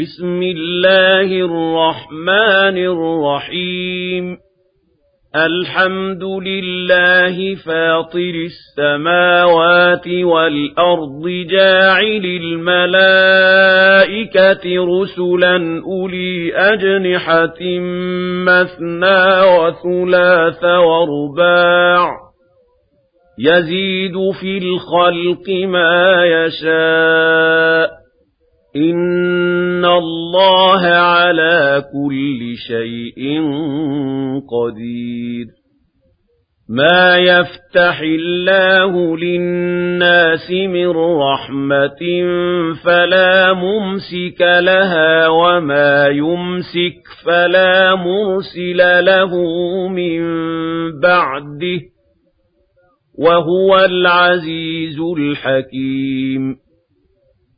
بسم الله الرحمن الرحيم. الحمد لله فاطر السماوات والأرض جاعل الملائكة رسلا أولي أجنحة مثنى وثلاث ورباع. يزيد في الخلق ما يشاء إن الله على كل شيء قدير ما يفتح الله للناس من رحمة فلا ممسك لها وما يمسك فلا مرسل له من بعده وهو العزيز الحكيم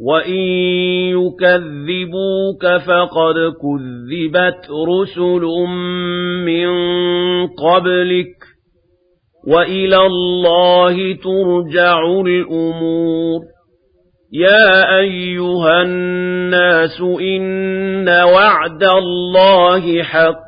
وَإِن يُكَذِّبُوكَ فَقَدْ كُذِّبَتْ رُسُلٌ مِّن قَبْلِكَ وَإِلَى اللَّهِ تُرْجَعُ الْأُمُورُ يَا أَيُّهَا النَّاسُ إِنَّ وَعْدَ اللَّهِ حَقٌّ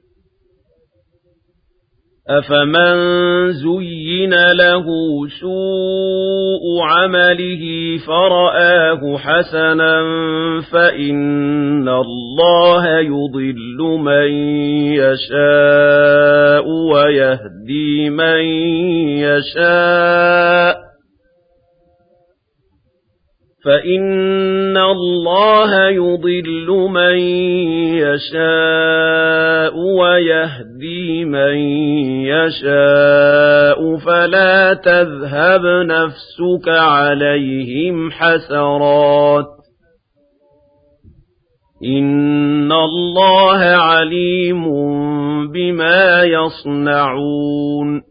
أفمن زين له سوء عمله فرآه حسنا فإن الله يضل من يشاء ويهدي من يشاء فإن الله يضل من يشاء ويهدي من يشاء فلا تذهب نفسك عليهم حسرات إن الله عليم بما يصنعون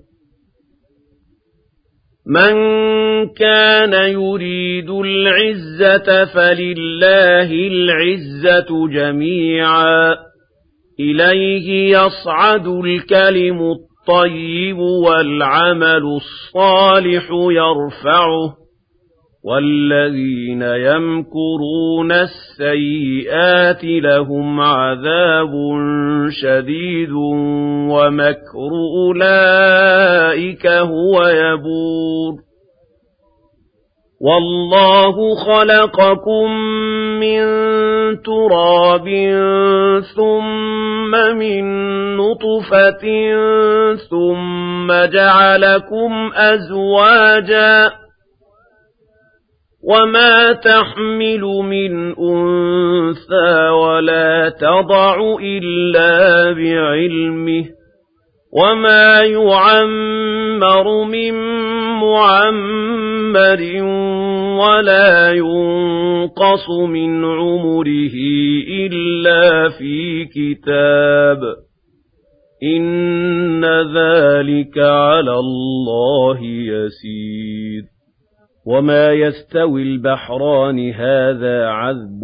من كان يريد العزة فلله العزة جميعا إليه يصعد الكلم الطيب والعمل الصالح يرفعه والذين يمكرون السيئات لهم عذاب شديد ومكر أولئك هو يبور. والله خلقكم من تراب ثم من نطفة ثم جعلكم أزواجاً وما تحمل من أنثى ولا تضع إلا بعلمه وما يعمر من معمر ولا ينقص من عمره إلا في كتاب إِنَّ ذَلِكَ عَلَى اللَّهِ يَسِيرٌ وَمَا يَسْتَوِي الْبَحْرَانِ هَٰذَا عَذْبٌ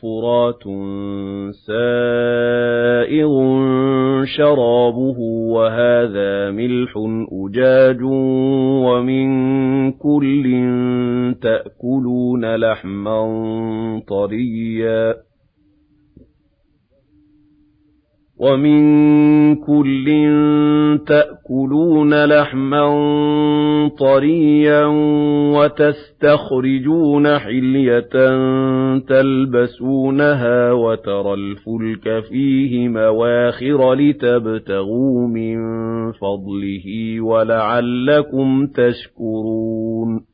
فُرَاتٌ سَائِغٌ شَرَابُهُ وَهَٰذَا مِلْحٌ أُجَاجٌ وَمِن كُلٍّ تَأْكُلُونَ لَحْمًا طَرِيًّا وَمِن كُلٍّ تَأْكُلُونَ لَحْمًا طَرِيًّا وَتَسْتَخْرِجُونَ حِلْيَةً تَلْبَسُونَهَا وَتَرَى الْفُلْكَ فِيهِ مَوَاخِرَ لِتَبْتَغُوا مِن فَضْلِهِ وَلَعَلَّكُمْ تَشْكُرُونَ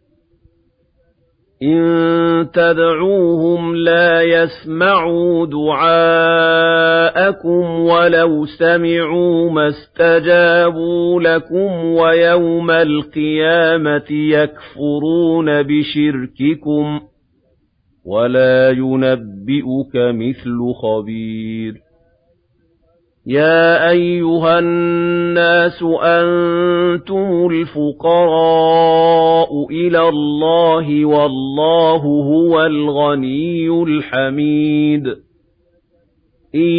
إِن تَدْعُوهُمْ لَا يَسْمَعُوا دُعَاءَكُمْ وَلَوْ سَمِعُوا مَا اسْتَجَابُوا لَكُمْ وَيَوْمَ الْقِيَامَةِ يَكْفُرُونَ بِشِرْكِكُمْ ۚ وَلَا يُنَبِّئُكَ مِثْلُ خَبِيرٍ يَا أَيُّهَا النَّاسُ أَنتُمُ الْفُقَرَاءُ إِلَى اللَّهِ وَاللَّهُ هُوَ الْغَنِيُّ الْحَمِيدُ إِن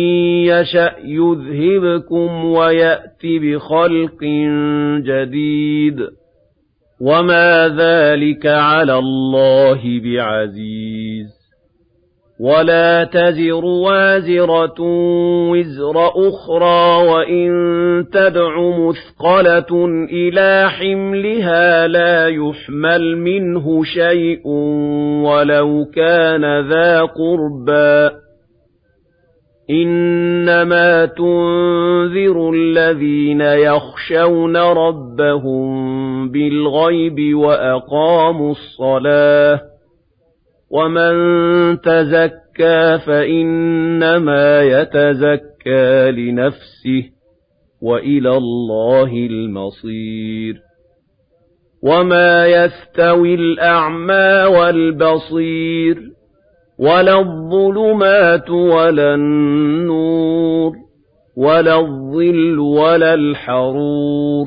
يَشَأْ يُذْهِبْكُمْ وَيَأْتِ بِخَلْقٍ جَدِيدٍ وَمَا ذَلِكَ عَلَى اللَّهِ بِعَزِيزٍ وَلَا تَزِرُ وَازِرَةٌ وِزْرَ أُخْرَىٰ وَإِن تَدْعُ مُثْقَلَةٌ إِلَىٰ حِمْلِهَا لَا يُحْمَلْ مِنْهُ شَيْءٌ وَلَوْ كَانَ ذَا قُرْبَىٰ ۗ إِنَّمَا تُنذِرُ الَّذِينَ يَخْشَوْنَ رَبَّهُم بِالْغَيْبِ وَأَقَامُوا الصَّلَاةَ ۚ وَمَن تَزَكَّىٰ فَإِنَّمَا يَتَزَكَّىٰ لِنَفْسِهِ ۚ وَإِلَى اللَّهِ الْمَصِيرُ وَمَا يَسْتَوِي الْأَعْمَىٰ وَالْبَصِيرُ وَلَا الظُّلُمَاتُ وَلَا النُّورُ وَلَا الظِّلُّ وَلَا الْحَرُورُ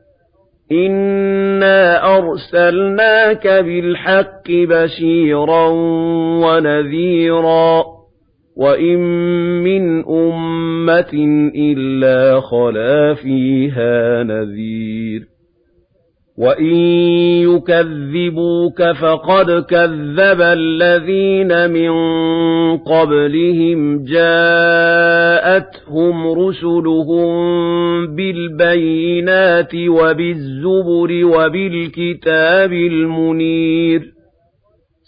إِنَّا أَرْسَلْنَاكَ بِالْحَقِّ بَشِيرًا وَنَذِيرًا ۚ وَإِن مِّنْ أُمَّةٍ إِلَّا خَلَا فِيهَا نَذِيرٌ وَإِن يُكَذِّبُوكَ فَقَدْ كَذَّبَ الَّذِينَ مِن قَبْلِهِمْ جَاءَتْهُمْ رُسُلُهُم بِالْبَيِّنَاتِ وَبِالزُّبُرِ وَبِالْكِتَابِ الْمُنِيرِ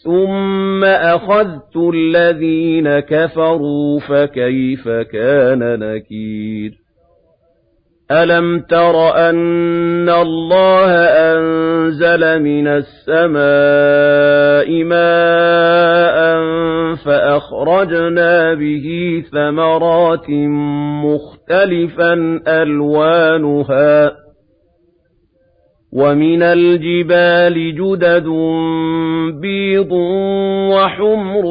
ثُمَّ أَخَذْتُ الَّذِينَ كَفَرُوا فَكَيْفَ كَانَ نَكِيرِ أَلَمْ تَرَ أَنَّ اللَّهَ أَنزَلَ مِنَ السَّمَاءِ مَاءً فَأَخْرَجْنَا بِهِ ثَمَرَاتٍ مُّخْتَلِفًا أَلْوَانُهَا ۚ وَمِنَ الْجِبَالِ جُدَدٌ بِيضٌ وَحُمْرٌ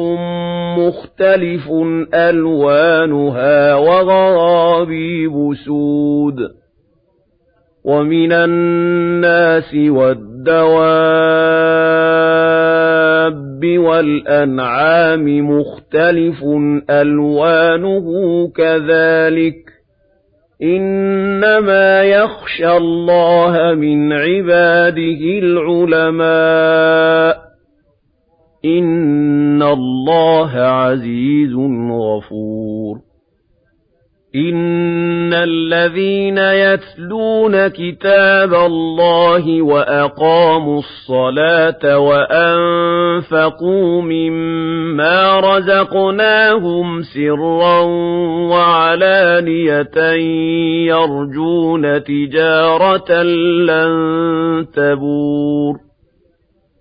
مُّخْتَلِفٌ أَلْوَانُهَا وَغَرَابِيبُ سُودٌ وَمِنَ النَّاسِ وَالدَّوَابِّ وَالْأَنْعَامِ مُخْتَلِفٌ أَلْوَانُهُ كَذَٰلِكَ إِنَّمَا يَخْشَى اللَّهَ مِنْ عِبَادِهِ الْعُلَمَاءُ ۗ إِنَّ اللَّهَ عَزِيزٌ غَفُورٌ إِنَّ الَّذِينَ يَتْلُونَ كِتَابَ اللَّهِ وَأَقَامُوا الصَّلَاةَ وَأَنفَقُوا مِمَّا رَزَقْنَاهُمْ سِرًّا وَعَلَانِيَةً يَرْجُونَ تِجَارَةً لَّن تَبُورَ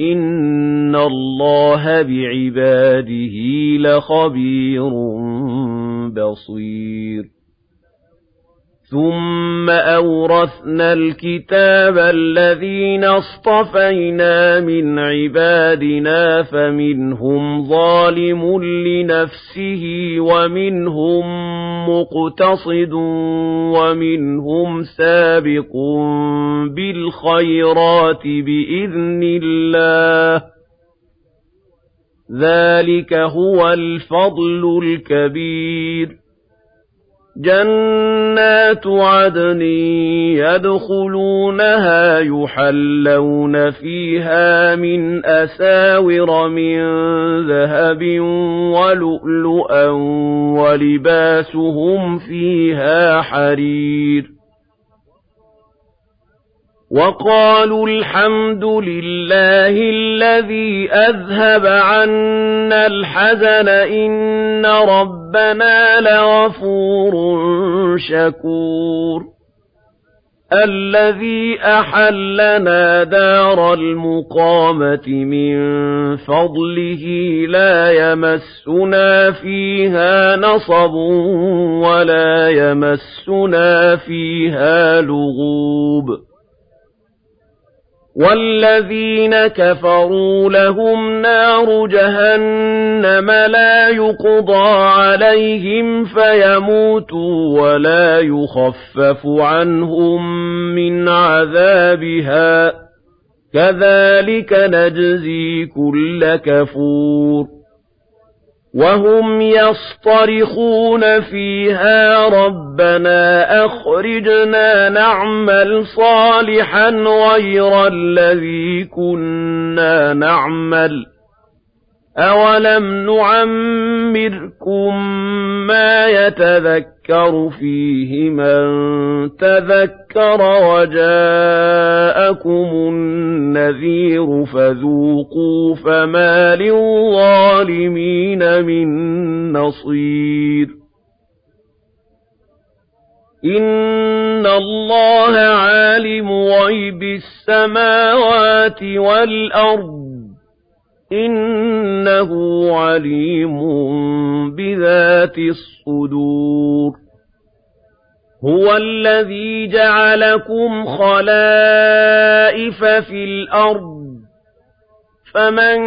إِنَّ اللَّهَ بِعِبَادِهِ لَخَبِيرٌ بَصِيرٌ ثُمَّ أَوْرَثْنَا الْكِتَابَ الَّذِينَ اصْطَفَيْنَا مِنْ عِبَادِنَا فَمِنْهُمْ ظَالِمٌ لِّنَفْسِهِ وَمِنْهُم مُّقْتَصِدٌ وَمِنْهُمْ سَابِقٌ بِالْخَيْرَاتِ بِإِذْنِ اللَّهِ ۚ ذَٰلِكَ هُوَ الْفَضْلُ الْكَبِيرُ جَنَّاتُ عَدْنٍ يَدْخُلُونَهَا يُحَلَّوْنَ فِيهَا مِنْ أَسَاوِرَ مِن ذَهَبٍ وَلُؤْلُؤًا وَلِبَاسُهُمْ فِيهَا حَرِيرٌ وَقَالُوا الْحَمْدُ لِلَّهِ الَّذِي أَذْهَبَ عَنَّا الْحَزَنَ إِنَّ رَبَّنَا لَغَفُورٌ شَكُورٌ. الَّذِي أَحَلَّنَا دَارَ الْمُقَامَةِ مِن فَضْلِهِ لَا يَمَسُّنَا فِيهَا نَصَبٌ وَلَا يَمَسُّنَا فِيهَا لُغُوبٌ. وَالَّذِينَ كَفَرُوا لَهُمْ نَارُ جَهَنَّمَ لَا يُقْضَىٰ عَلَيْهِمْ فَيَمُوتُوا وَلَا يُخَفَّفُ عَنْهُم مِّنْ عَذَابِهَا ۚ. كَذَٰلِكَ نَجْزِي كُلَّ كَفُورٍ. وَهُمْ يَصْطَرِخُونَ فِيهَا رَبَّنَا أَخْرِجْنَا نَعْمَلْ صَالِحًا غَيْرَ الَّذِي كُنَّا نَعْمَلُ أَوَلَمْ نُعَمِّرْكُم مَّا يَتَذَكَّرُ فِيهِ مَن تَذَكَّرَ وَجَاءَكُمُ النَّذِيرُ فَذُوقُوا فَمَا لِلظَّالِمِينَ مِن نَّصِيرٍ. إِنَّ اللَّهَ عَالِمُ غَيْبِ السَّمَاوَاتِ وَالْأَرْضِ. إِنَّهُ عَلِيمٌ بِذَاتِ الصُّدُورِ. هُوَ الَّذِي جَعَلَكُمْ خَلَائِفَ فِي الْأَرْضِ فَمَن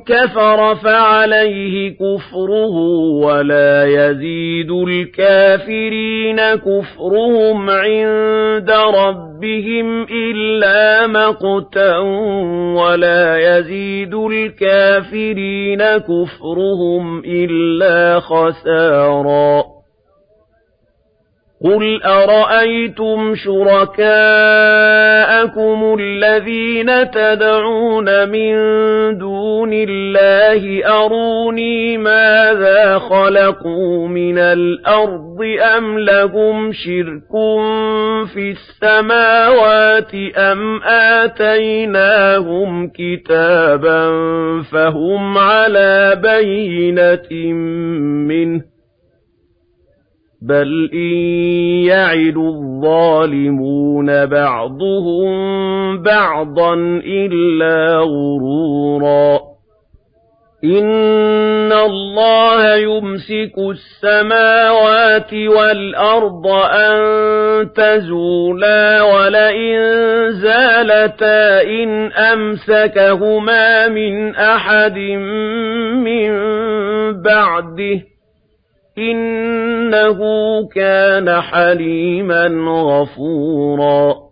كَفَرَ فَعَلَيْهِ كُفْرُهُ وَلَا يَزِيدُ الْكَافِرِينَ كُفْرُهُمْ عِندَ رَبِّهِمْ إِلَّا مَقْتًا وَلَا يَزِيدُ الْكَافِرِينَ كُفْرُهُمْ إِلَّا خَسَارًا قُلْ أَرَأَيْتُمْ شُرَكَاءَكُمُ الَّذِينَ تَدْعُونَ مِن دُونِ اللَّهِ أَرُونِي مَاذَا خَلَقُوا مِنَ الْأَرْضِ أَمْ لَهُمْ شِرْكٌ فِي السَّمَاوَاتِ أَمْ آتَيْنَاهُمْ كِتَابًا فَهُمْ عَلَىٰ بَيِّنَةٍ مِّنْهُ بَلْ إِن يَعِدُ الظَّالِمُونَ بَعْضُهُم بَعْضًا إِلَّا غُرُورًا إِنَّ اللَّهَ يُمْسِكُ السَّمَاوَاتِ وَالْأَرْضَ أَن تَزُولَا وَلَئِن زَالَتَا إِنْ أَمْسَكَهُمَا مِنْ أَحَدٍ مِّن بَعْدِهِ إِنَّهُ كَانَ حَلِيمًا غَفُورًا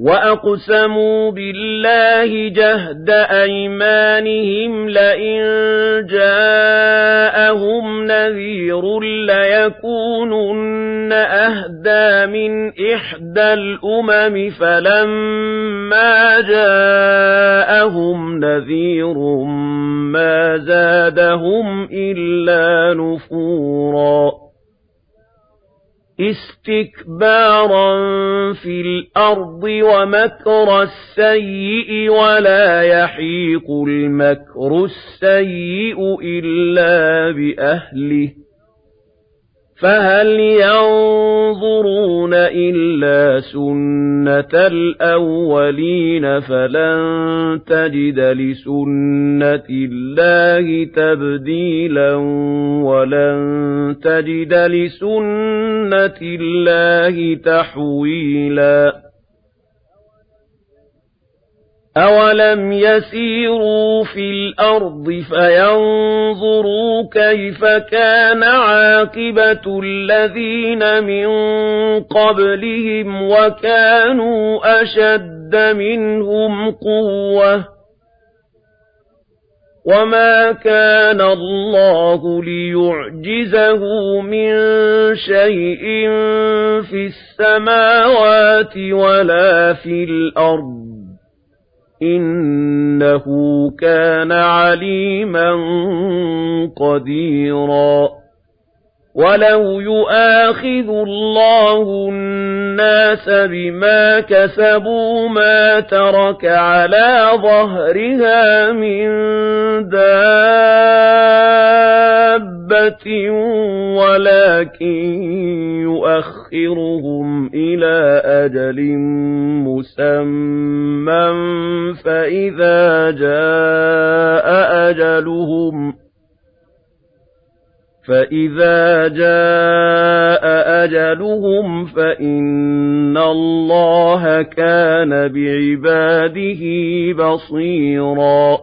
وَأَقْسَمُوا بِاللَّهِ جَهْدَ أَيْمَانِهِمْ لَئِن جَاءَهُمْ نَذِيرٌ لَّيَكُونُنَّ أَهْدَىٰ مِنْ إِحْدَى الْأُمَمِ فَلَمَّا جَاءَهُمْ نَذِيرٌ مَّا زَادَهُمْ إِلَّا نُفُورًا اسْتِكْبَارًا فِي الْأَرْضِ وَمَكْرَ السَّيِّئِ وَلَا يَحِيقُ الْمَكْرُ السَّيِّئُ إِلَّا بِأَهْلِهِ فَهَلْ يَنظُرُونَ إِلَّا سُنَّتَ الْأَوَّلِينَ فَلَن تَجِدَ لِسُنَّةِ اللَّهِ تَبْدِيلًا وَلَن تَجِدَ لِسُنَّةِ اللَّهِ تَحْوِيلًا أَوَلَمْ يَسِيرُوا فِي الْأَرْضِ فَيَنظُرُوا كَيْفَ كَانَ عَاقِبَةُ الَّذِينَ مِن قَبْلِهِمْ وَكَانُوا أَشَدَّ مِنْهُمْ قُوَّةً وَمَا كَانَ اللَّهُ لِيُعْجِزَهُ مِن شَيْءٍ فِي السَّمَاوَاتِ وَلَا فِي الْأَرْضِ إِنَّهُ كَانَ عَلِيمًا قَدِيرًا وَلَوْ يُؤَاخِذُ اللَّهُ النَّاسَ بِمَا كَسَبُوا مَا تَرَكَ عَلَىٰ ظَهْرِهَا مِن دَابَّةٍ وَلَٰكِن يُؤَخِّرُهُمْ إِلَىٰ أَجَلٍ مُّسَمًّى فَإِذَا جَاءَ أَجَلُهُمْ فَإِذَا جَاءَ أَجَلُهُمْ فَإِنَّ اللَّهَ كَانَ بِعِبَادِهِ بَصِيرًا.